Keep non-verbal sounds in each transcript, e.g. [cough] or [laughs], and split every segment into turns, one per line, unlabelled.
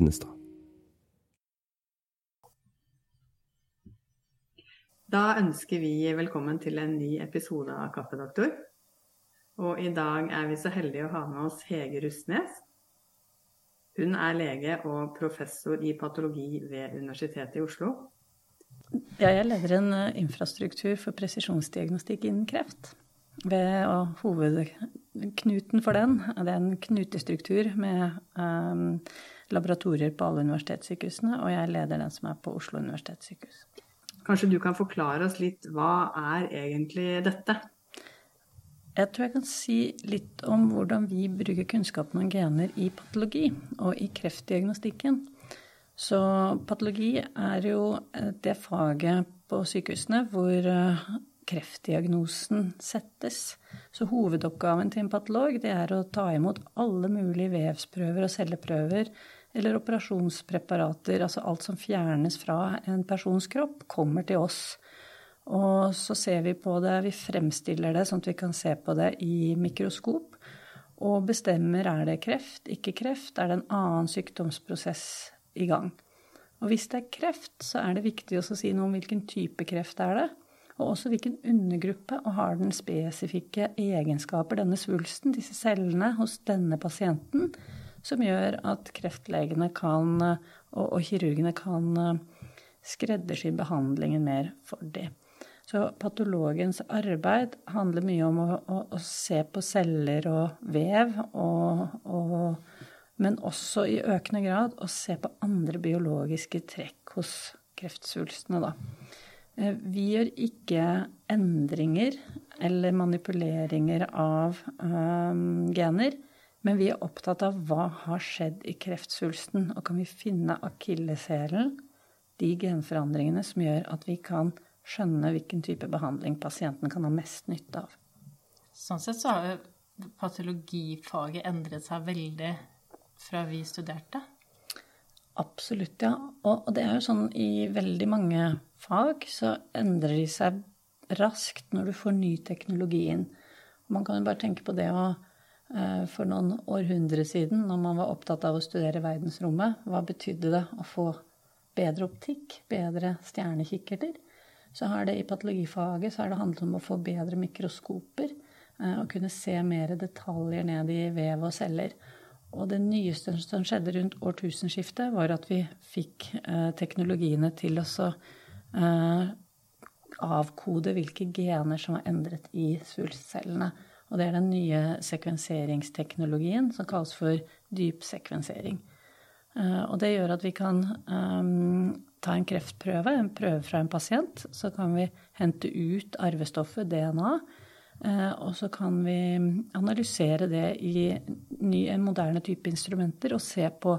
Linnestad.
Da ønsker vi velkommen til en ny episode av Kaffedoktor. Og i dag er vi så heldige å ha med oss Hege Rustnes. Hun er lege og professor i patologi ved Universitetet i Oslo.
Ja, jeg leder en eh, infrastruktur for presisjonsdiagnostikk innen kreft. Ved, og hovedknuten for den det er en knutestruktur med um, laboratorier på alle universitetssykehusene, og jeg leder den som er på Oslo universitetssykehus.
Kanskje du kan forklare oss litt hva er egentlig dette?
Jeg tror jeg kan si litt om hvordan vi bruker kunnskapen om gener i patologi og i kreftdiagnostikken. Så patologi er jo det faget på sykehusene hvor eh, kreftdiagnosen settes. Så hovedoppgaven til en patolog det er å ta imot alle mulige vevsprøver og celleprøver eller operasjonspreparater, altså alt som fjernes fra en persons kropp, kommer til oss. Og så ser vi på det, vi fremstiller det sånn at vi kan se på det i mikroskop. Og bestemmer er det kreft, ikke kreft, er det en annen sykdomsprosess i gang. Og hvis det er kreft, så er det viktig å si noe om hvilken type kreft er det og også hvilken undergruppe og har den spesifikke egenskaper, denne svulsten, disse cellene hos denne pasienten, som gjør at kreftlegene kan, og, og kirurgene kan skreddersy behandlingen mer for dem. Så patologens arbeid handler mye om å, å, å se på celler og vev, og, og, men også i økende grad å se på andre biologiske trekk hos kreftsvulstene. Da. Eh, vi gjør ikke endringer eller manipuleringer av um, gener, men vi er opptatt av hva har skjedd i kreftsvulsten, og kan vi finne akilleshælen, de genforandringene som gjør at vi kan skjønne hvilken type behandling pasienten kan ha mest nytte av.
Sånn sett så har jo patologifaget endret seg veldig fra vi studerte?
Absolutt, ja. Og det er jo sånn i veldig mange fag så endrer de seg raskt når du får ny teknologi inn. Man kan jo bare tenke på det å for noen århundre siden, når man var opptatt av å studere verdensrommet, hva betydde det å få bedre optikk, bedre stjernekikkerter? så har det i patologifaget så har det handlet om å få bedre mikroskoper eh, og kunne se mer detaljer ned i vev og celler. Og det nyeste som skjedde rundt årtusenskiftet, var at vi fikk eh, teknologiene til å eh, avkode hvilke gener som var endret i svulstcellene. Og det er den nye sekvenseringsteknologien som kalles for dypsekvensering. Eh, og det gjør at vi kan um, ta en kreftprøve, en prøve fra en pasient. Så kan vi hente ut arvestoffet, DNA, uh, og så kan vi analysere det i ny, en moderne type instrumenter og se på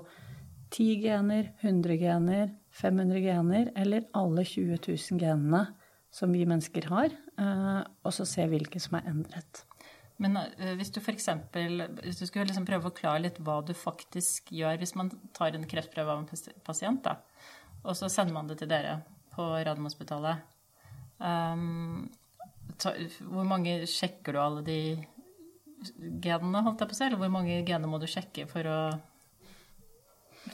10 gener, 100 gener, 500 gener eller alle 20 000 genene som vi mennesker har, og så se hvilke som er endret.
Men uh, hvis du f.eks. Hvis du skulle liksom prøve å forklare litt hva du faktisk gjør hvis man tar en kreftprøve av en pasient, da, og så sender man det til dere på Radiumhospitalet. Um, hvor mange sjekker du alle de genene, holdt jeg på å si? Eller hvor mange gener må du sjekke for å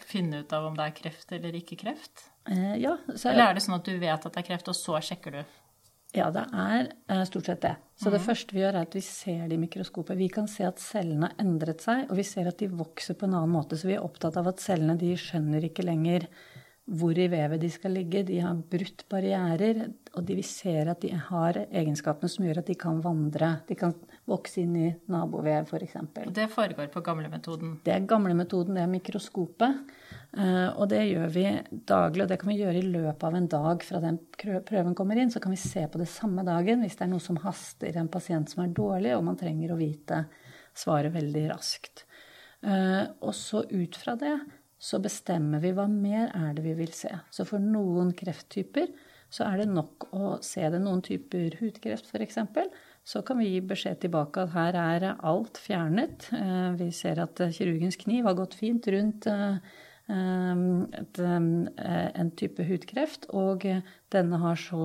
finne ut av om det er kreft eller ikke kreft?
Uh, ja,
så, eller er det sånn at du vet at det er kreft, og så sjekker du?
Ja, det er uh, stort sett det. Så det mm. første vi gjør, er at vi ser det i mikroskopet. Vi kan se at cellene har endret seg, og vi ser at de vokser på en annen måte. Så vi er opptatt av at cellene de skjønner ikke lenger hvor i vevet de skal ligge. De har brutt barrierer, og de ser at de har egenskapene som gjør at de kan vandre. De kan vokse inn i nabovev, f.eks.
Og det foregår på gamlemetoden?
Det er gamlemetoden, det er mikroskopet. Eh, og det gjør vi daglig, og det kan vi gjøre i løpet av en dag fra den prøven kommer inn. Så kan vi se på det samme dagen hvis det er noe som haster, en pasient som er dårlig, og man trenger å vite svaret veldig raskt. Eh, og så ut fra det så bestemmer vi hva mer er det vi vil se. Så for noen krefttyper så er det nok å se det. Noen typer hudkreft f.eks. Så kan vi gi beskjed tilbake at her er alt fjernet. Eh, vi ser at kirurgens kniv har gått fint rundt eh, eh, en type hudkreft, og denne har så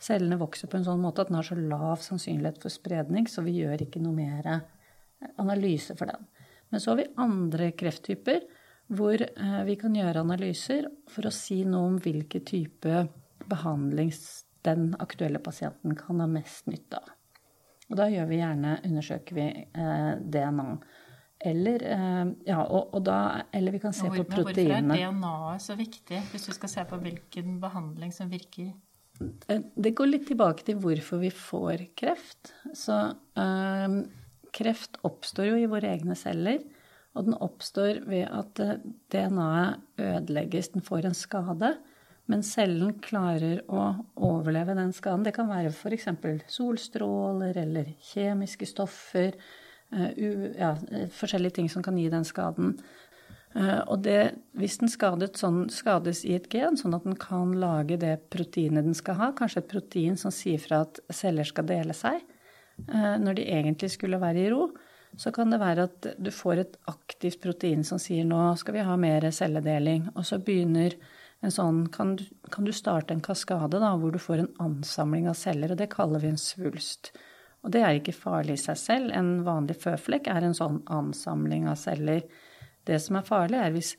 Cellene vokser på en sånn måte at den har så lav sannsynlighet for spredning, så vi gjør ikke noe mer analyse for den. Men så har vi andre krefttyper hvor eh, vi kan gjøre analyser for å si noe om hvilke type behandling den aktuelle pasienten kan ha mest nytte av. Og da gjør vi gjerne, undersøker vi eh, DNA. Eller, eh, ja, og, og da, eller vi kan se på proteinene.
Hvorfor er DNA-et så viktig, hvis du skal se på hvilken behandling som virker?
Eh, det går litt tilbake til hvorfor vi får kreft. Så eh, kreft oppstår jo i våre egne celler. Og den oppstår ved at eh, DNA-et ødelegges, den får en skade. Men cellen klarer å overleve den skaden. Det kan være f.eks. solstråler eller kjemiske stoffer uh, ja, forskjellige ting som kan gi den skaden. Og det, hvis den sånn, skades i et gen, sånn at den kan lage det proteinet den skal ha, kanskje et protein som sier fra at celler skal dele seg, når de egentlig skulle være i ro, så kan det være at du får et aktivt protein som sier nå skal vi ha mer celledeling. Og så begynner en sånn kan du, kan du starte en kaskade da, hvor du får en ansamling av celler, og det kaller vi en svulst. Og det er ikke farlig i seg selv. En vanlig føflekk er en sånn ansamling av celler. Det som er farlig, er hvis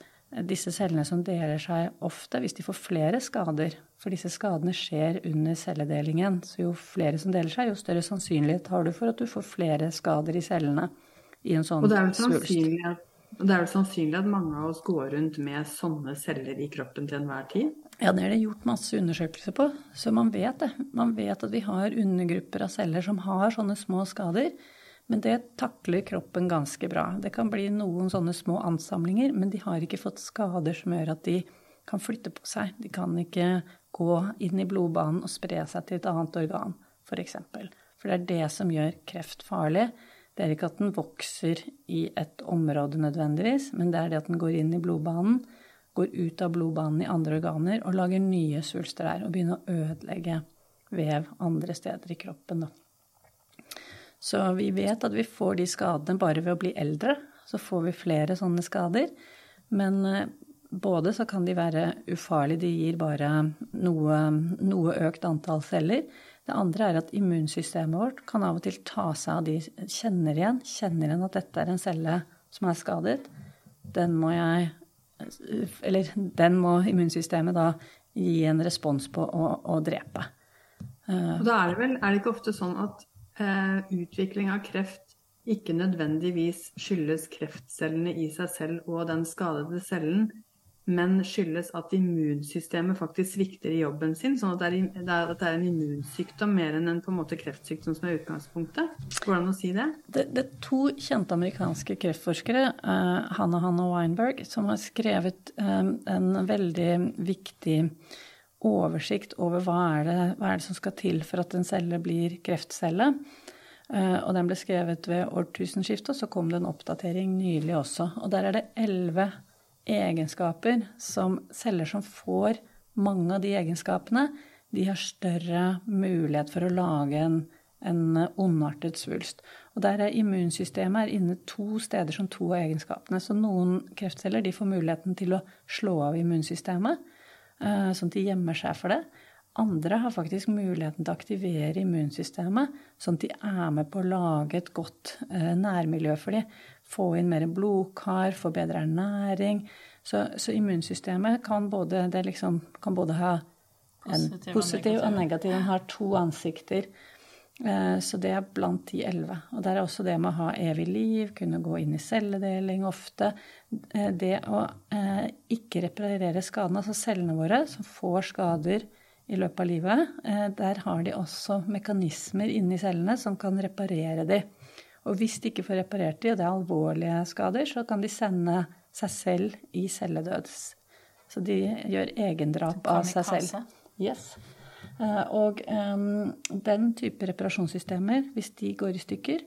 disse cellene som deler seg ofte, hvis de får flere skader. For disse skadene skjer under celledelingen. Så jo flere som deler seg, jo større sannsynlighet har du for at du får flere skader i cellene i en sånn
svulst. Og det er vel sannsynlig at det er vel sannsynlig at mange av oss går rundt med sånne celler i kroppen til enhver tid?
Ja, det er det gjort masse undersøkelser på. Så man vet det. Man vet at vi har undergrupper av celler som har sånne små skader. Men det takler kroppen ganske bra. Det kan bli noen sånne små ansamlinger, men de har ikke fått skader som gjør at de kan flytte på seg. De kan ikke gå inn i blodbanen og spre seg til et annet organ, f.eks. For, eksempel. for det er det som gjør kreft farlig. Det er ikke at den vokser i et område nødvendigvis, men det er det at den går inn i blodbanen, går ut av blodbanen i andre organer og lager nye svulster der og begynner å ødelegge vev andre steder i kroppen. Da. Så vi vet at vi får de skadene bare ved å bli eldre. Så får vi flere sånne skader. Men eh, både så kan de være ufarlige, de gir bare noe, noe økt antall celler. Det andre er at immunsystemet vårt kan av og til ta seg av de kjenner igjen, kjenner igjen at dette er en celle som er skadet. Den må jeg Eller den må immunsystemet da gi en respons på å, å drepe.
Uh, og da er det vel er det ikke ofte sånn at eh, utvikling av kreft ikke nødvendigvis skyldes kreftcellene i seg selv og den skadede cellen, men skyldes at immunsystemet faktisk svikter i jobben sin. Sånn at det er, det er en immunsykdom mer enn en på en måte kreftsykdom som er utgangspunktet. Hvordan å si det?
det? Det, er to kjente amerikanske kreftforskere, uh, Hanna Hanna Weinberg, som har skrevet um, en veldig viktig oversikt over hva er, det, hva er det som skal til for at en celle blir kreftcelle. Uh, og den ble skrevet ved årtusenskiftet, og så kom det en oppdatering nylig også. Og der er det elleve egenskaper som celler som får mange av de egenskapene, de har større mulighet for å lage en, en ondartet svulst. Og der er immunsystemet er inne to steder som to av egenskapene. Så noen kreftceller får muligheten til å slå av immunsystemet, eh, sånn at de gjemmer seg for det. Andre har faktisk muligheten til å aktivere immunsystemet, sånn at de er med på å lage et godt eh, nærmiljø for dem få inn mer blodkar, få bedre ernæring. Så, så immunsystemet kan både, liksom, kan både, ha en positiv, positiv og negativ. Den har to ansikter. Eh, så det er blant de elleve. Og der er også det med å ha evig liv, kunne gå inn i celledeling ofte. Eh, det å eh, ikke reparere skadene, altså cellene våre som får skader i løpet av livet, der har de også mekanismer inni cellene som kan reparere dem. Og hvis de ikke får reparert de, og det er alvorlige skader, så kan de sende seg selv i celledøds. Så de gjør egendrap av seg selv. Yes. Eh, og um, den type reparasjonssystemer, hvis de går i stykker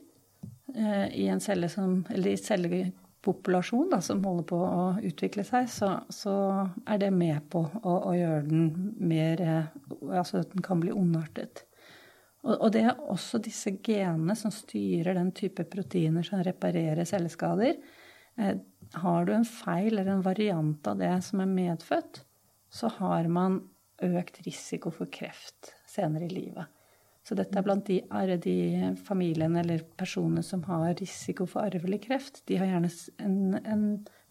uh, i en celle som, eller i cellepopulasjon da, som holder på å utvikle seg, så, så er det med på å, å gjøre den mer uh, Altså at den kan bli ondartet. Og, det er også disse genene som styrer den type proteiner som reparerer celleskader. Eh, har du en feil eller en variant av det som er medfødt, så har man økt risiko for kreft senere i livet. Så dette er blant de, de familiene eller personene som har risiko for arvelig kreft. De har gjerne en, en,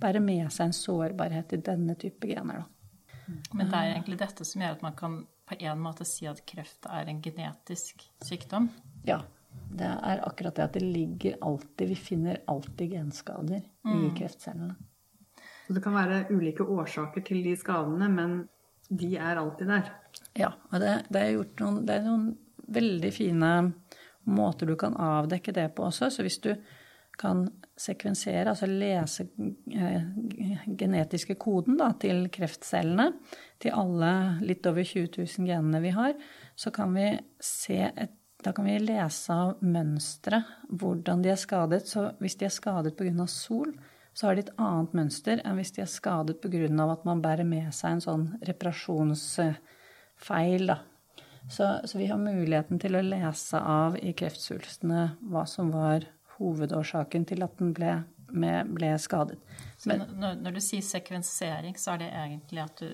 bærer med seg en sårbarhet i denne type gener. Da.
Men det er egentlig dette som gjør at man kan på en måte si at kreft er en genetisk sykdom?
Ja. Det er akkurat det at det ligger alltid Vi finner alltid genskader mm. i kreftcellene.
Så det kan være ulike årsaker til de skadene, men de er alltid der?
Ja. Og det, det, er gjort noen, det er noen veldig fine måter du kan avdekke det på også. Så hvis du kan sekvensere, altså lese eh, genetiske koden da, til kreftcellene, til alle litt over 20 000 genene vi har, så kan vi se et da kan vi lese av mønstre hvordan de er skadet. Så hvis de er skadet pga. sol, så har de et annet mønster enn hvis de er skadet pga. at man bærer med seg en sånn reparasjonsfeil. Da. Så, så, vi har muligheten til å lese av i kreftsvulstene hva som var hovedårsaken til at den ble, med, ble skadet.
Men, når, når, du sier sekvensering, så er det egentlig at du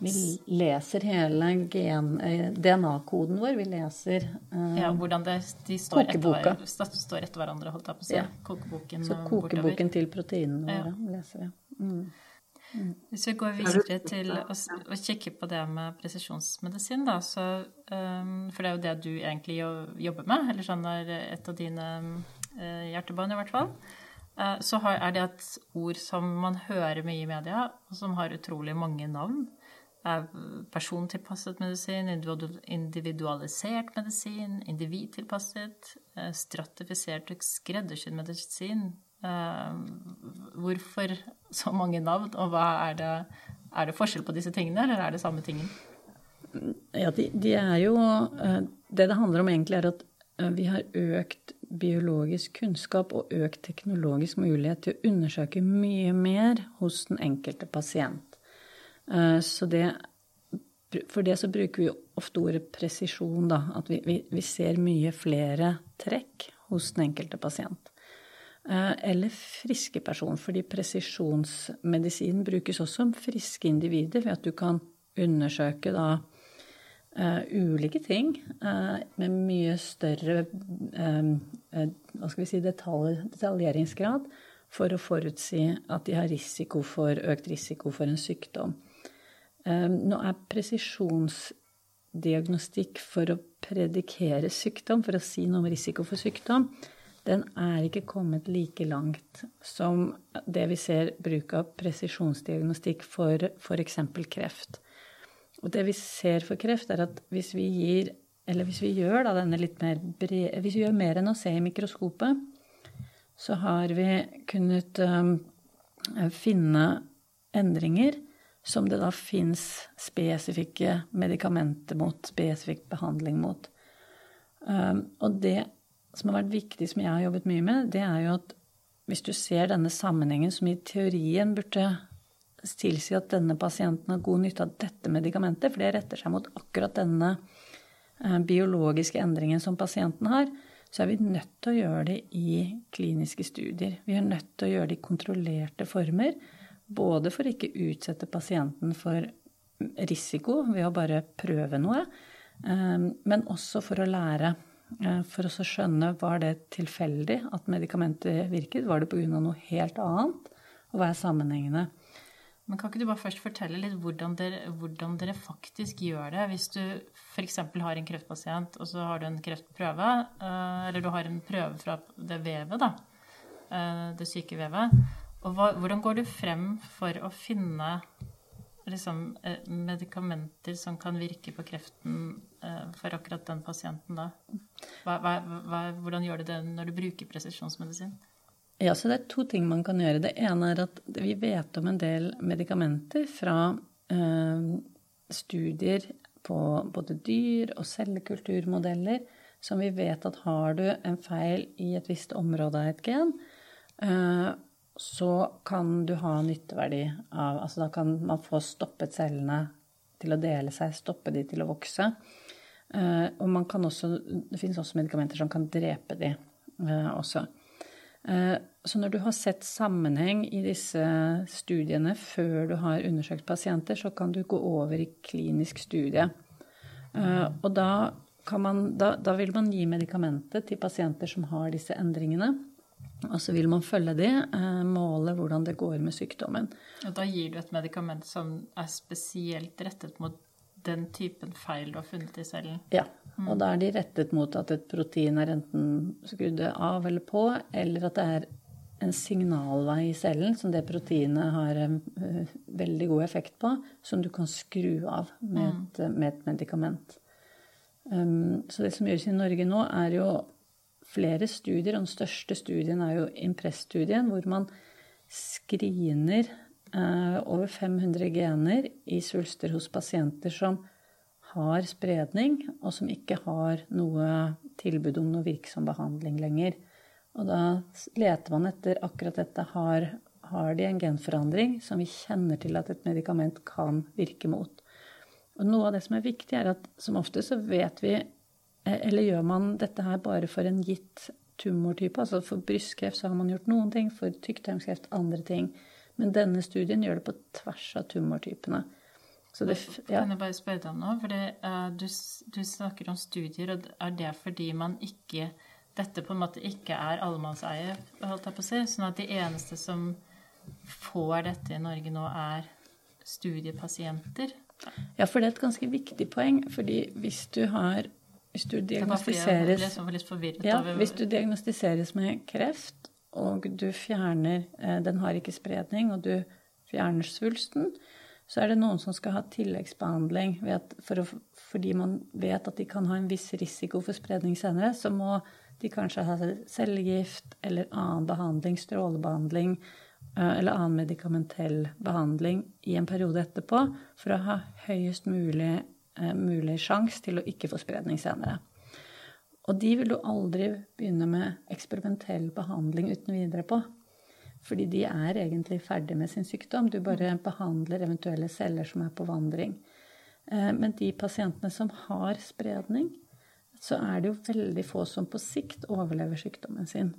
vi leser hele eh, DNA-koden vår. Vi leser
uh, Ja, hvordan det, de står kokeboka. Etter, står etter hverandre, holdt jeg på å si. Ja. Kokeboken
Så kokeboken bortover. til proteinene våre ja. leser vi. Mm.
Mm. Hvis vi går videre til å, å, kikke på det med presisjonsmedisin, da, så um, For det er jo det du egentlig jobber med, eller sånn er et av dine uh, hjertebarn, i hvert fall. Uh, så er det et ord som man hører mye i media, og som har utrolig mange navn. er persontilpasset medisin, individualisert medisin, individtilpasset, stratifisert og skreddersydd medisin, Eh, hvorfor så mange navn, og er det Er det forskjell på disse tingene, eller er det samme tingen?
Ja, de, de er jo eh, Det det handler om egentlig, er at eh, vi har økt biologisk kunnskap og økt teknologisk mulighet til å undersøke mye mer hos den enkelte pasient. Så det For det så bruker vi ofte ordet presisjon, da. At vi, vi, vi ser mye flere trekk hos den enkelte pasient. Eh, eller friske person, fordi presisjonsmedisin brukes også om friske individer ved at du kan undersøke da uh, ulike ting uh, med mye større uh, hva skal vi si, detalj, detaljeringsgrad for å forutsi at de har risiko for, økt risiko for en sykdom. nå er presisjonsdiagnostikk for å predikere sykdom, for å si noe om risiko for sykdom, den er ikke kommet like langt som det vi ser bruk av presisjonsdiagnostikk for f.eks. kreft. Og det vi ser for kreft, er at hvis vi gir Eller hvis vi gjør da denne litt mer bred, Hvis vi gjør mer enn å se i mikroskopet, så har vi kunnet um, finne endringer som det da fins spesifikke medikamenter mot, spesifikk behandling mot. Um, og det som har vært viktig, som jeg har jobbet mye med, det er jo at hvis du ser denne sammenhengen som i teorien burde tilsi at denne pasienten har god nytte av dette medikamentet, for det retter seg mot akkurat denne eh, biologiske endringen som pasienten har, så er vi nødt til å gjøre det i kliniske studier. Vi er nødt til å gjøre det i kontrollerte former, både for ikke utsette pasienten for risiko ved å bare prøve noe, eh, men også for å lære Eh, for å skjønne var det tilfeldig at medikamentet virket, var det pga. noe helt annet, og hva er sammenhengene?
Men Kan ikke du bare først fortelle litt hvordan dere, hvordan dere faktisk gjør det? Hvis du f.eks. har en kreftpasient, og så har du en kreftprøve, eh, eller du har en prøve fra det vevet, da, eh, det syke vevet. Og hva, hvordan går du frem for å finne liksom, medikamenter som kan virke på kreften Eh, for akkurat den pasienten da? Hva, hva, hvordan gjør du det når du bruker presisjonsmedisin?
Ja, så Det er to ting man kan gjøre. Det ene er at vi vet om en del medikamenter fra eh, studier på både dyr og cellekulturmodeller som vi vet at har du en feil i et visst område av et gen, eh, så kan du ha nytteverdi av Altså da kan man få stoppet cellene til å dele seg, stoppe de til å vokse. Eh, og man kan også, det finnes også medikamenter som kan drepe de eh, også. Eh, så når du har sett sammenheng i disse studiene før du har undersøkt pasienter, så kan du gå over i klinisk studie. Og da man, da, da, vil man gi medikamentet til pasienter som har disse endringene. Og så vil man følge de, eh, måle hvordan det går med sykdommen.
Og da gir du et medikament som er spesielt rettet mot den typen feil du har funnet i cellen?
Ja, og da er de rettet mot at et protein er enten skrudd av eller på, eller at det er en signalvei i cellen som det proteinet har uh, veldig god effekt på, som du kan skru av med et, mm. med et medikament. Um, så det som gjøres i Norge nå, er jo flere studier, og den største studien er jo Impress-studien, hvor man screener over 500 gener i svulster hos pasienter som har spredning, og som ikke har noe tilbud om noe virksom behandling lenger. Og da leter man etter akkurat dette. Har, har de en genforandring som vi kjenner til at et medikament kan virke mot? Og noe av det som er viktig, er at som ofte så vet vi eh, Eller gjør man dette her bare for en gitt tumortype? Altså for brystkreft så har man gjort noen ting, for tykktarmskreft andre ting. Men denne studien gjør det på tvers av tumortypene.
Det, ja. Kan jeg bare spørre deg om noe? For uh, du, du, snakker om studier, og er det fordi man ikke dette på en måte ikke er allemannseie, holdt jeg på å si. Sånn at de eneste som får dette i Norge nå, er studiepasienter.
Ja, for det er et ganske viktig poeng. fordi hvis du har Hvis du diagnostiseres ja, Hvis du diagnostiseres med kreft, og du fjerner eh, Den har ikke spredning, og du fjerner svulsten, så er det noen som skal ha tilleggsbehandling for å, fordi man vet at de kan ha en viss risiko for spredning senere. Så må de kanskje ha cellegift eller annen behandling, strålebehandling eh, eller annen medikamentell behandling i en periode etterpå for å ha høyest mulig, eh, mulig sjanse til å ikke få spredning senere. Og de vil du aldri begynne med eksperimentell behandling uten videre på. Fordi de er egentlig ferdig med sin sykdom. Du bare behandler eventuelle celler som er på vandring. Eh, men de pasientene som har spredning, så er det jo veldig få som på sikt overlever sykdommen sin.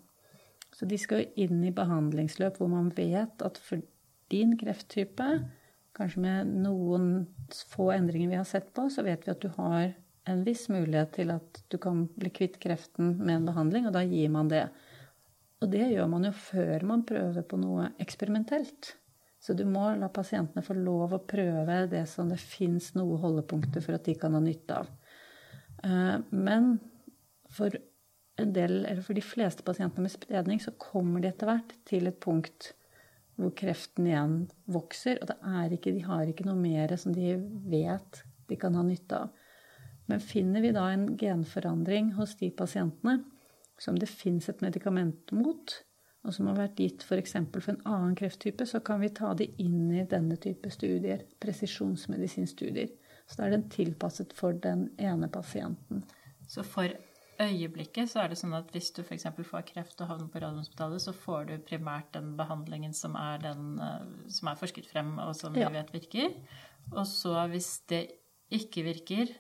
Så de skal jo inn i behandlingsløp hvor man vet at for din krefttype, kanskje med noen få endringer vi har sett på, så vet vi at du har en viss mulighet til at du kan bli kvitt kreften med en behandling, og da gir man det. Og det gjør man jo før man prøver på noe eksperimentelt. Så du må la pasientene få lov å prøve det som det fins noe holdepunkter for at de kan ha nytte av. Eh, men for del, for de fleste pasientene med spredning så kommer de etter hvert til et punkt hvor kreften igjen vokser, og ikke, de har ikke noe mer som de vet de kan ha nytte av. Men finner vi da en genforandring hos de pasientene som det fins et medikament mot, og som har vært gitt f.eks. For, for en annen krefttype, så kan vi ta det inn i denne type studier, presisjonsmedisinstudier. Så da er den tilpasset for den ene pasienten.
Så for øyeblikket så er det sånn at hvis du f.eks. får kreft og havner på Radiumhospitalet, så får du primært den behandlingen som er, den, eh, som er forsket frem, og som ja. vi vet virker. Og så hvis det ikke virker,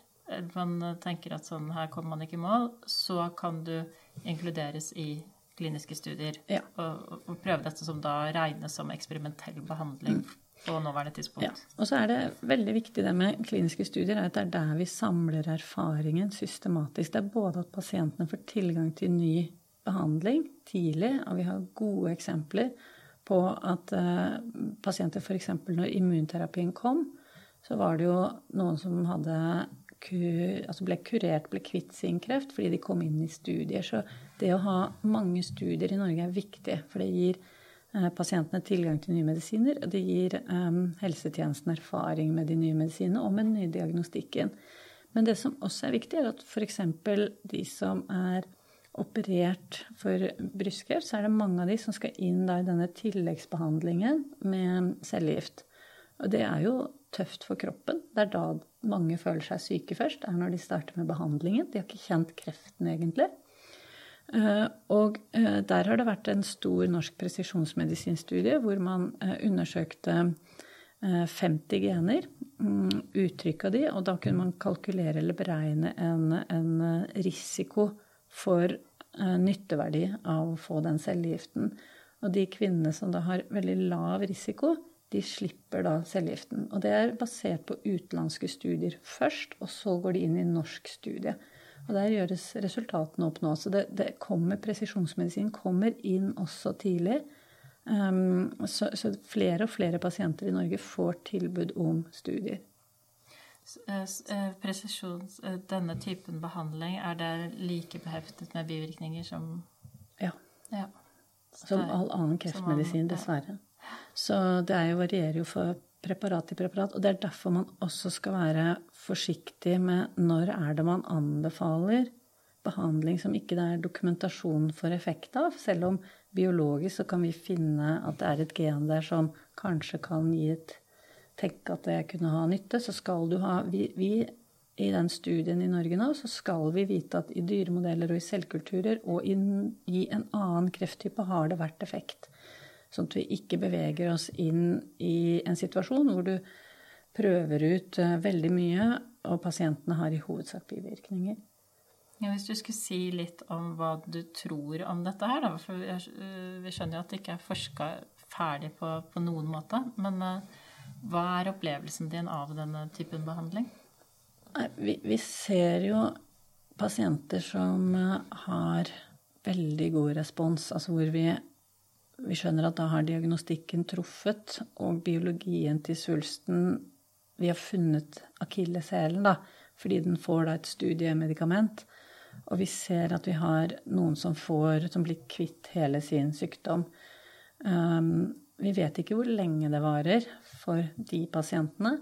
man tenker at sånn her kommer man ikke i mål, så kan du inkluderes i kliniske studier ja. og, og, prøve dette som da regnes som eksperimentell behandling. Mm på nåværende tidspunkt. Ja.
Og så er det veldig viktig det med kliniske studier, at det er der vi samler erfaringen systematisk. Det er både at pasientene får tilgang til ny behandling tidlig, og vi har gode eksempler på at uh, pasienter f.eks. når immunterapien kom, så var det jo noen som hadde kur, altså ble kurert, ble kvitt sin kreft fordi de kom inn i studier. Så det å ha mange studier i Norge er viktig, for det gir Eh, pasientene tilgang til nye medisiner. og Det gir um, helsetjenesten erfaring med de nye medisinene og med den nye diagnostikken. Men det som også er viktig, er at f.eks. de som er operert for brystkreft, så er det mange av de som skal inn i denne tilleggsbehandlingen med cellegift. Og det er jo tøft for kroppen. Det er da mange føler seg syke først. Det er når de starter med behandlingen. De har ikke kjent kreften egentlig. Eh, og eh, der har det vært en stor norsk presisjonsmedisinstudie hvor man eh, undersøkte 50 gener, mm, uttrykk av de, og da kunne man kalkulere eller beregne en, en risiko for nytteverdi av å få den cellegiften. Og de kvinnene som da har veldig lav risiko, de slipper da cellegiften. Og det er basert på utenlandske studier først, og så går de inn i norsk studie. Og der gjøres resultatene opp nå. Så det, det kommer, presisjonsmedisin kommer inn også tidlig. Um, så, så, flere og flere pasienter i Norge får tilbud om studier.
Eh, eh, presisjons, eh, denne typen behandling, er det like beheftet med bivirkninger som
Ja.
ja.
Som all annen kreftmedisin, dessverre. Så det jo, varierer jo for preparat til preparat. Og det er derfor man også skal være forsiktig med når er det man anbefaler behandling som ikke det er dokumentasjon for effekt av. Selv om biologisk så kan vi finne at det er et gen der som kanskje kan gi et Tenke at det kunne ha nytte, så skal du ha vi, vi i den studien i Norge nå, så skal vi vite at i dyremodeller og i selvkulturer og i, i en annen krefttype har det vært effekt. Sånn at vi ikke beveger oss inn i en situasjon hvor du prøver ut eh, veldig mye, og pasientene har i hovedsak bivirkninger.
Ja, hvis du skulle si litt om hva du tror om dette her, da. For eh, vi skjønner jo at det ikke er forska ferdig på, på, noen måte. Men uh, hva er opplevelsen din av denne typen behandling?
Vi, vi ser jo pasienter som har veldig god respons, altså hvor vi vi skjønner at da har diagnostikken truffet, og biologien til svulsten Vi har funnet akilleshælen, da, fordi den får da et studiemedikament. Og vi ser at vi har noen som får, som blir kvitt hele sin sykdom. Um, vi vet ikke hvor lenge det varer for de pasientene.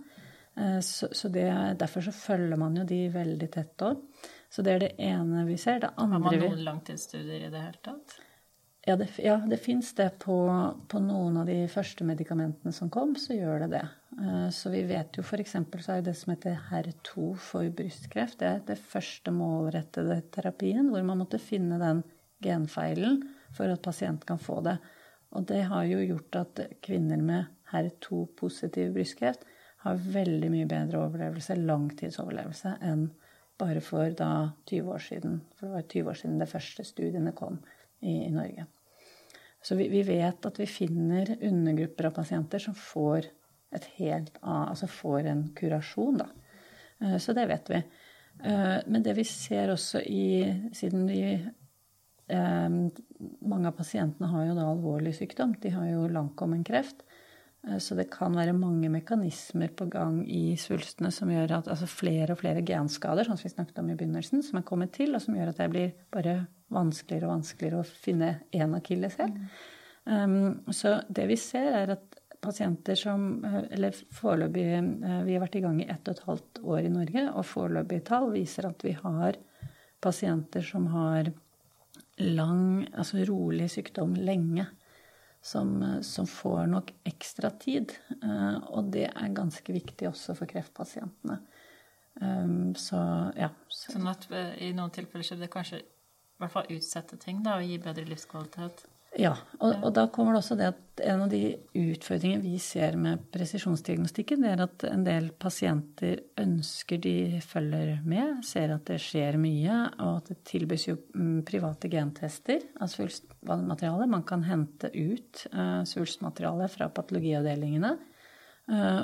Uh, så, så det, derfor så følger man jo de veldig tett òg. Så det er det ene vi ser. Det
andre Har man noen langtidsstudier i det hele tatt?
Ja, det, ja, det fins det på, på, noen av de første medikamentene som kom, så gjør det det. Eh, så vi vet jo f.eks. så er det som heter HER2 for brystkreft, det er det første målrettede terapien hvor man måtte finne den genfeilen for at pasienten kan få det. Og det har jo gjort at kvinner med HER2-positiv brystkreft har veldig mye bedre overlevelse, langtidsoverlevelse, enn bare for da 20 år siden. For det var 20 år siden det første studiene kom i, i Norge. Så vi, vi, vet at vi finner undergrupper av pasienter som får helt altså får en kurasjon, da. Eh, så det vet vi. Eh, men det vi ser også i Siden vi eh, Mange av pasientene har jo da alvorlig sykdom. De har jo langkommen kreft. Så det kan være mange mekanismer på gang i svulstene som gjør at altså flere og flere genskader, sånn som vi snakket om i begynnelsen, som er kommet til, og som gjør at det blir bare vanskeligere og vanskeligere å finne én akilleshæl. Mm. Um, så det vi ser, er at pasienter som Eller foreløpig uh, Vi har vært i gang i ett og et halvt år i Norge, og foreløpige tall viser at vi har pasienter som har lang, altså rolig sykdom lenge. Som, som får nok ekstra tid. Uh, og det er ganske viktig også for kreftpasientene. Um, så ja.
Sånn at uh, i noen tilfeller så er det kanskje i hvert fall utsette ting da, og gi bedre livskvalitet.
Ja, og, og, da kommer det også det at en av de utfordringene vi ser med presisjonsdiagnostikken, det er at en del pasienter ønsker de følger med, ser at det skjer mye, og at det tilbys jo mm, private gentester av svulstmateriale. Man kan hente ut uh, svulstmateriale fra patologiavdelingene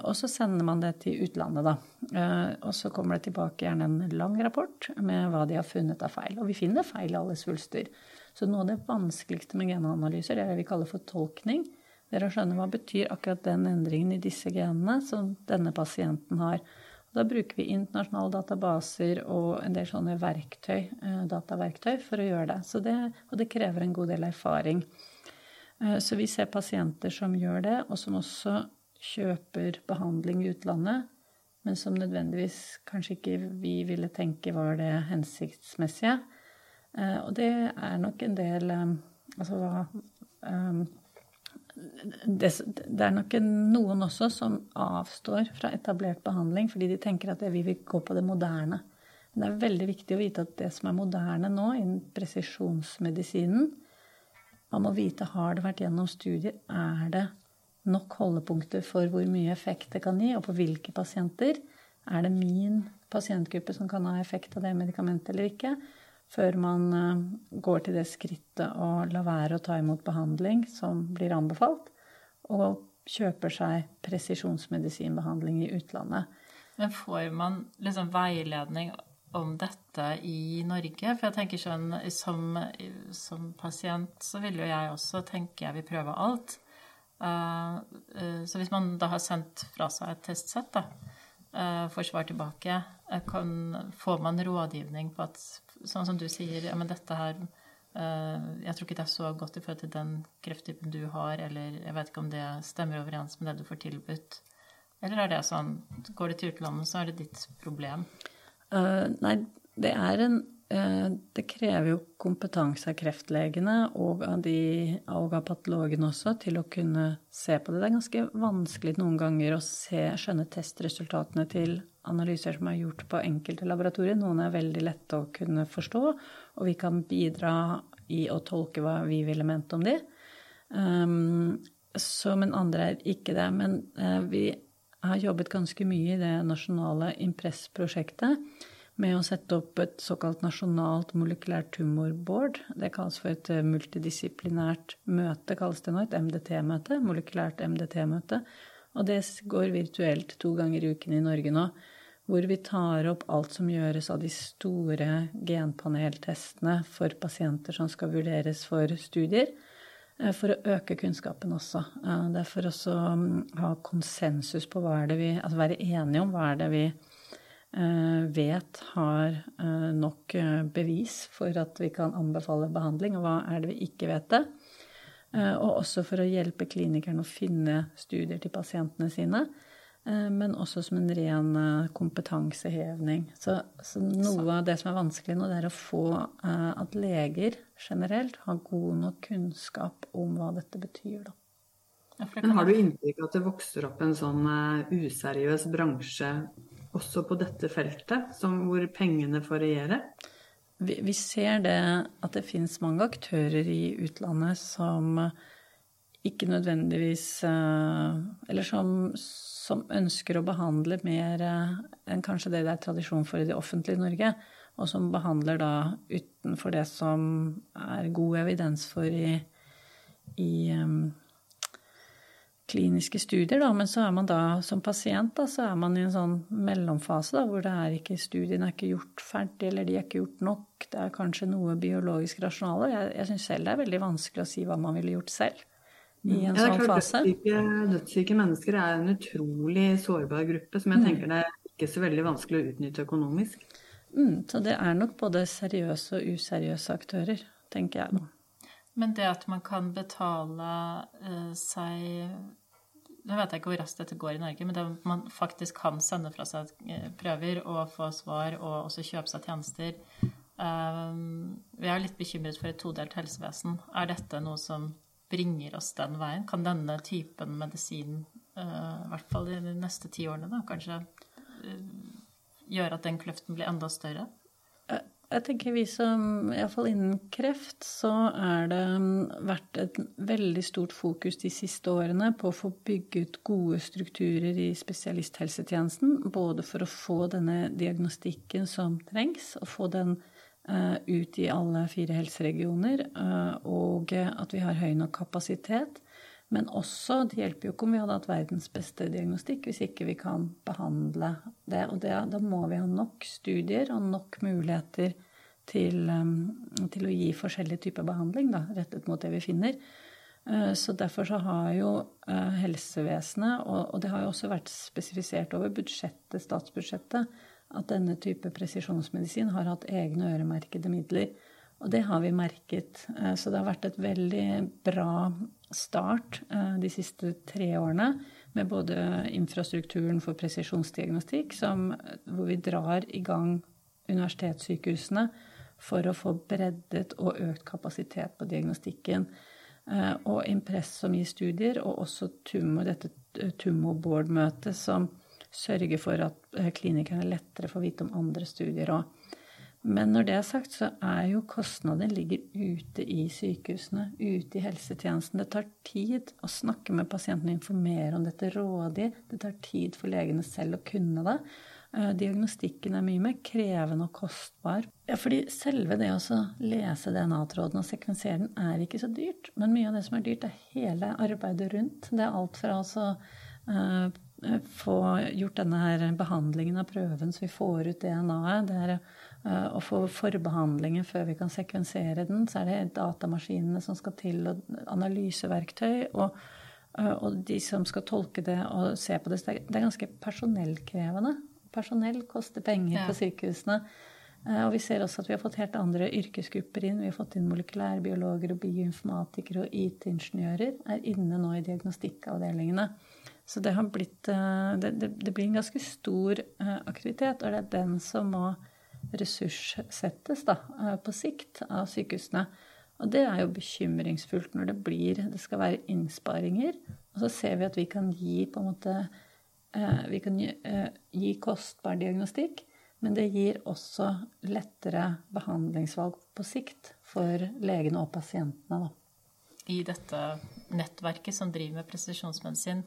og så sender man det til utlandet, da. Eh, og så kommer det tilbake gjerne en lang rapport med hva de har funnet av feil. Og vi finner feil i alle svulster. Så noe av det vanskeligste med genanalyser, det er det vi kaller for tolkning. Det er å skjønne hva betyr akkurat den endringen i disse genene som denne pasienten har. Og Da bruker vi internasjonale databaser og en del sånne verktøy, eh, dataverktøy for å gjøre det. det. Og det krever en god del erfaring. Så vi ser pasienter som gjør det, og som også kjøper behandling i utlandet, men som nødvendigvis kanskje ikke vi ville tenke var det hensiktsmessige. Eh, og det er nok en del eh, Altså hva eh, det, er nok noen også som avstår fra etablert behandling fordi de tenker at vi vil gå på det moderne. Men det er veldig viktig å vite at det som er moderne nå innen presisjonsmedisinen Man må vite har det vært gjennom studier. Er det nok holdepunkter for hvor mye effekt det kan gi, og på hvilke pasienter. Er det min pasientgruppe som kan ha effekt av det medikamentet eller ikke? Før man eh, går til det skrittet å la være å ta imot behandling som blir anbefalt, og kjøper seg presisjonsmedisinbehandling i utlandet.
Men får man liksom veiledning om dette i Norge? For jeg tenker sånn som, som pasient så vil jo jeg også tenke jeg vil prøve alt. Uh, uh, så hvis man da har sendt fra seg et testsett, da, uh, får svar tilbake, kan, får man rådgivning på at sånn som du sier, ja, men dette her Jeg tror ikke det er så godt i forhold til den krefttypen du har, eller jeg vet ikke om det stemmer overens med det du får tilbudt. Eller er det sånn Går du til utlandet, så er det ditt problem?
Uh, nei, det er en Det krever jo kompetanse av kreftlegene og av, de, og av patologene også til å kunne se på det. Det er ganske vanskelig noen ganger å se, skjønne testresultatene til analyser som er gjort på enkelte laboratorier. Noen er veldig lette å kunne forstå, og vi kan bidra i å tolke hva vi ville ment om de. Um, så, men andre er ikke det. Men uh, vi har jobbet ganske mye i det nasjonale Impress-prosjektet med å sette opp et såkalt nasjonalt molekylært tumorboard. Det kalles for et eh, multidisiplinært møte, kalles det nå. Et MDT-møte. Molekylært MDT-møte. Og det går virtuelt to ganger i uken i Norge nå. Hvor vi tar opp alt som gjøres av de store genpaneltestene for pasienter som skal vurderes for studier. Eh, for å øke kunnskapen også. Eh, det er for å mm, ha konsensus på hva er det vi Altså være enige om hva er det vi vet har nok bevis for at vi kan anbefale behandling, og hva er det vi ikke vet det. Og også for å hjelpe klinikerne å finne studier til pasientene sine. Eh, men også som en ren eh, kompetanseheving. Så, så, noe av det som er vanskelig nå, det er å få uh, at leger generelt har god nok kunnskap om hva dette betyr, da.
Men har du inntrykk av at det vokser opp en sånn uh, useriøs bransje også på dette feltet, som, hvor pengene får regjere?
Vi, vi ser det at det finnes mange aktører i utlandet som ikke nødvendigvis Eller som som ønsker å behandle mer eh, enn kanskje det det er tradisjon for i det offentlige Norge, og som behandler da utenfor det som er god evidens for i, i um, kliniske studier, da. Men så er man da som pasient, da, så er man i en sånn mellomfase da, hvor det er ikke studiene er ikke gjort ferdig, eller de er ikke gjort nok. Det er kanskje noe biologisk rasjonale. Jeg, jeg syns selv det er veldig vanskelig å si hva man ville gjort selv i en ja, sånn fase?
Dødssyke, dødssyke, mennesker er en utrolig sårbar gruppe som jeg mm. tenker det er ikke så veldig vanskelig å utnytte økonomisk.
Mm, så det er nok både seriøse og useriøse aktører, tenker jeg nå.
Men det at man kan betale uh, seg Nå vet jeg ikke hvor raskt dette går i Norge, men det man faktisk kan sende fra seg eh, prøver og få svar og også kjøpe seg tjenester um, Vi er litt bekymret for et todelt helsevesen. Er dette noe som bringer oss den veien? Kan denne typen medisin, uh, i hvert fall i de neste ti årene, da, kanskje gjøre at den kløften blir enda større?
Jeg tenker vi som, iallfall innen kreft, så er det mm, vært et veldig stort fokus de siste årene på å få bygget gode strukturer i spesialisthelsetjenesten. Både for å få denne diagnostikken som trengs, og få den Eh, ut i alle fire helseregioner, eh, og at vi har høy nok kapasitet. Men også, det hjelper jo ikke om vi hadde hatt verdens beste diagnostikk hvis ikke vi kan behandle det. Og det, da må vi ha nok studier og nok muligheter til, eh, til å gi forskjellige typer behandling da, rettet mot det vi finner. Så derfor så har jo helsevesenet, og det har jo også vært spesifisert over budsjettet, statsbudsjettet, at denne type presisjonsmedisin har hatt egne øremerkede midler. Og det har vi merket. Eh, så det har vært et veldig bra start eh, de siste tre årene med både infrastrukturen for presisjonsdiagnostikk, som, hvor vi drar i gang universitetssykehusene for å få breddet og økt kapasitet på diagnostikken. Eh, og Impress som gir studier, og også Tumo, dette Tumo Board-møtet som sørger for at eh, klinikerne lettere får vite om andre studier òg. Men når det er sagt, så er jo kostnaden ligger ute i sykehusene, ute i helsetjenesten. Det tar tid å snakke med pasienten og informere om dette rådig. Det tar tid for legene selv å kunne det. Eh, diagnostikken er mye mer krevende og kostbar. Ja, fordi selve det å lese DNA-tråden og sekvensere den er ikke så dyrt. Men mye av det som er dyrt, er hele arbeidet rundt. Det er alt fra altså eh, få gjort denne her behandlingen av prøven så vi får ut DNA-et. Det er eh, å få forbehandlingen før vi kan sekvensere den. Så er det datamaskinene som skal til, og analyseverktøy. Og, eh, og de som skal tolke det og se på det. Det er ganske personellkrevende. Personell koster penger ja. på sykehusene. Og vi ser også at vi har fått helt andre yrkesgrupper inn. Vi har fått inn molekylærbiologer og bioinformatikere og IT-ingeniører er inne nå i diagnostikkavdelingene. Så det har blitt eh, det, det, det, blir en ganske stor eh, aktivitet, og det er den som må ressurssettes da, eh, på sikt av sykehusene. Og det er jo bekymringsfullt når det blir Det skal være innsparinger. Og så ser vi at vi kan gi på en måte Vi kan gi, gi kostbar diagnostikk, men det gir også lettere behandlingsvalg på sikt for legene og pasientene. Da.
I dette nettverket som driver med presisjonsmedisin,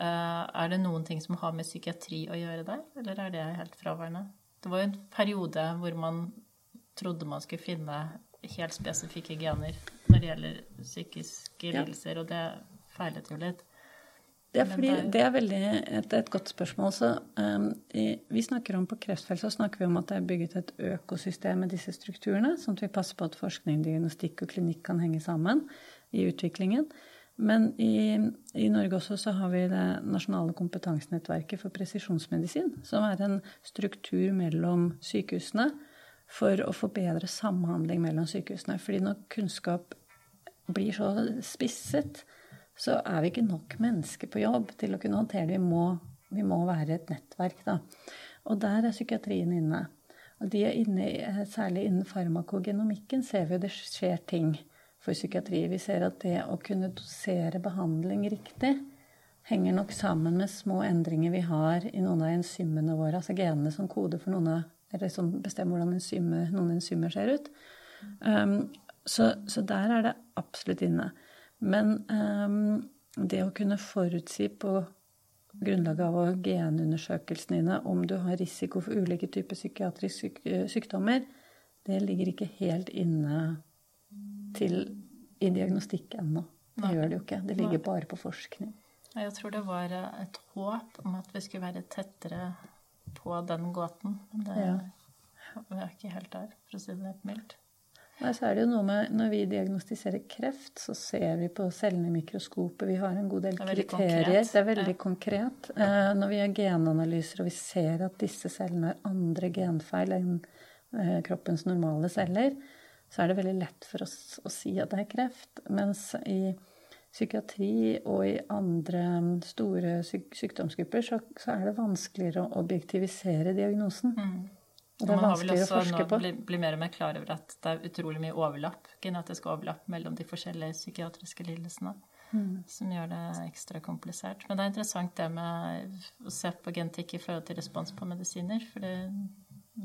Eh, er det noen ting som har med psykiatri å gjøre der, eller er det helt fraværende? Det var jo en periode hvor man trodde man skulle finne helt spesifikke gener når det gjelder psykiske lidelser, ja. og det feilet jo litt.
Det er, fordi, det er veldig et, et godt spørsmål. Så, um, i, vi snakker om På kreftfeltet så snakker vi om at det er bygget et økosystem med disse strukturene, sånn at vi passer på at forskning, diagnostikk og klinikk kan henge sammen i utviklingen. Men i, i, Norge også så har vi det nasjonale kompetansenettverket for presisjonsmedisin, som er en struktur mellom sykehusene for å få bedre samhandling mellom sykehusene. Fordi når kunnskap blir så spisset, så er vi ikke nok mennesker på jobb til å kunne håndtere det. Vi må, vi må være et nettverk, da. Og der er psykiatrien inne. Og de er inne, særlig innen farmakogenomikken ser vi jo det skjer ting for psykiatri. Vi ser at det å kunne dosere behandling riktig henger nok sammen med små endringer vi har i noen av enzymene våre, altså genene som koder for noen av, eller som bestemmer hvordan enzymer, noen enzymer ser ut. Um, så, så, der er det absolutt inne. Men um, det å kunne forutsi på grunnlag av genundersøkelsene dine om du har risiko for ulike typer psykiatriske sykdommer, det ligger ikke helt inne til i diagnostikk ennå. Det gjør det jo ikke. Det ligger bare på forskning.
Jeg tror det var et håp om at vi skulle være tettere på den gåten. Men det, ja. vi er ikke helt der, for å si det helt mildt.
Nei, så er det jo noe med Når vi diagnostiserer kreft, så ser vi på cellene i mikroskopet. Vi har en god del kriterier. Det er veldig ja. konkret. Eh, når vi gjør genanalyser og vi ser at disse cellene har andre genfeil enn eh, kroppens normale celler, så er det veldig lett for oss å si at det er kreft. Mens i psykiatri og i andre store syk sykdomsgrupper så, så, er det vanskeligere å objektivisere diagnosen. Mm.
Og det er vanskeligere å forske på. Man har vel også nå blitt mer og mer klar over at det er utrolig mye overlapp, genetisk overlapp mellom de forskjellige psykiatriske lidelsene. Mm. Som gjør det ekstra komplisert. Men det er interessant det med å se på genetikk i forhold til respons på medisiner. For det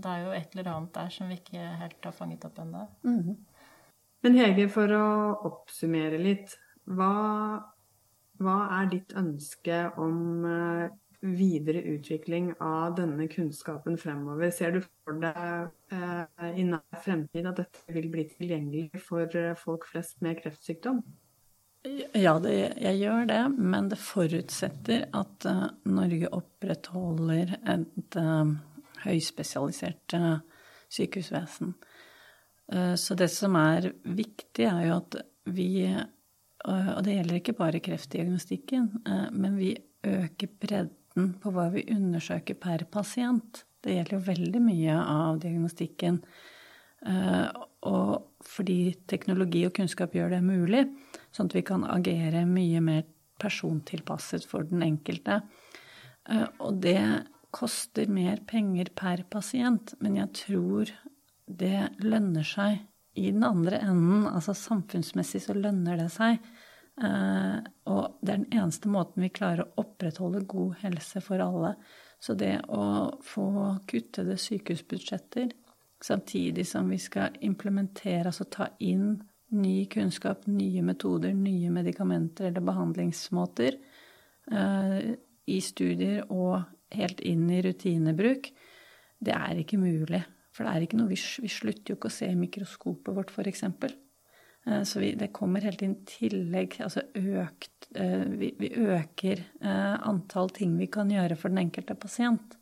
det er jo et eller annet der som vi ikke helt har fanget opp ennå. Mm.
Men Hege, for å oppsummere litt. Hva, hva er ditt ønske om eh, videre utvikling av denne kunnskapen fremover? Ser du for deg eh, i nær fremtid at dette vil bli tilgjengelig for eh, folk flest med kreftsykdom?
Ja, det, jeg gjør det, men det forutsetter at uh, Norge opprettholder et uh, høyspesialisert sykehusvesen. Eh, så det som er viktig, er jo at vi Og det gjelder ikke bare kreftdiagnostikken, eh, men vi øker bredden på hva vi undersøker per pasient. Det gjelder jo veldig mye av diagnostikken. Eh, og fordi teknologi og kunnskap gjør det mulig, sånn at vi kan agere mye mer persontilpasset for den enkelte. Og det koster mer penger per pasient, men jeg tror det lønner seg i den andre enden. Altså samfunnsmessig så lønner det seg. Eh, og det er den eneste måten vi klarer å opprettholde god helse for alle. Så det å få kuttede sykehusbudsjetter samtidig som vi skal implementere, altså ta inn ny kunnskap, nye metoder, nye medikamenter eller behandlingsmåter eh, i studier og helt inn i rutinebruk, det er ikke mulig. For det er ikke noe, vi, slutter jo ikke å se i mikroskopet vårt, f.eks. Eh, så vi, det kommer helt inn tillegg, altså økt eh, vi, vi, øker eh, antall ting vi kan gjøre for den enkelte pasient.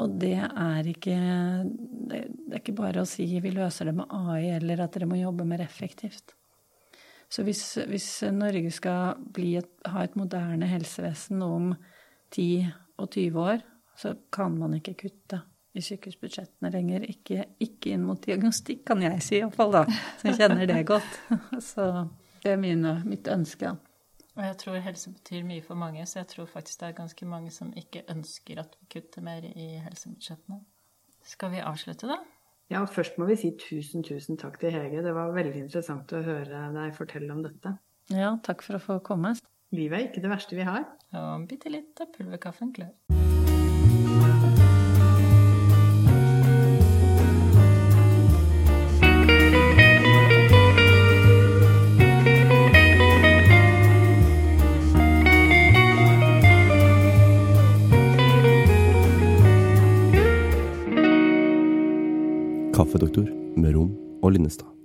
Og det er ikke Det er ikke bare å si vi løser det med AI, eller at dere må jobbe mer effektivt. Så hvis, hvis Norge skal et, ha et moderne helsevesen om 10 og 20 år, så kan man ikke kutte i sykehusbudsjettene lenger. Ikke, ikke inn mot diagnostikk, kan jeg si iallfall, da. Så jeg kjenner det godt. [laughs] Så det er mine, mitt ønske.
Og jeg tror helse betyr mye for mange, så jeg tror faktisk det er ganske mange som ikke ønsker at vi kutter mer i helsebudsjettene. Skal vi avslutte, da?
Ja, først må vi si tusen, tusen takk til Hege. Det var veldig interessant å høre deg fortelle om dette.
Ja, takk for å få komme.
Livet er ikke det verste vi har.
Og bitte litt av pulverkaffen klør.
Kaffedoktor med Rom og Linnestad.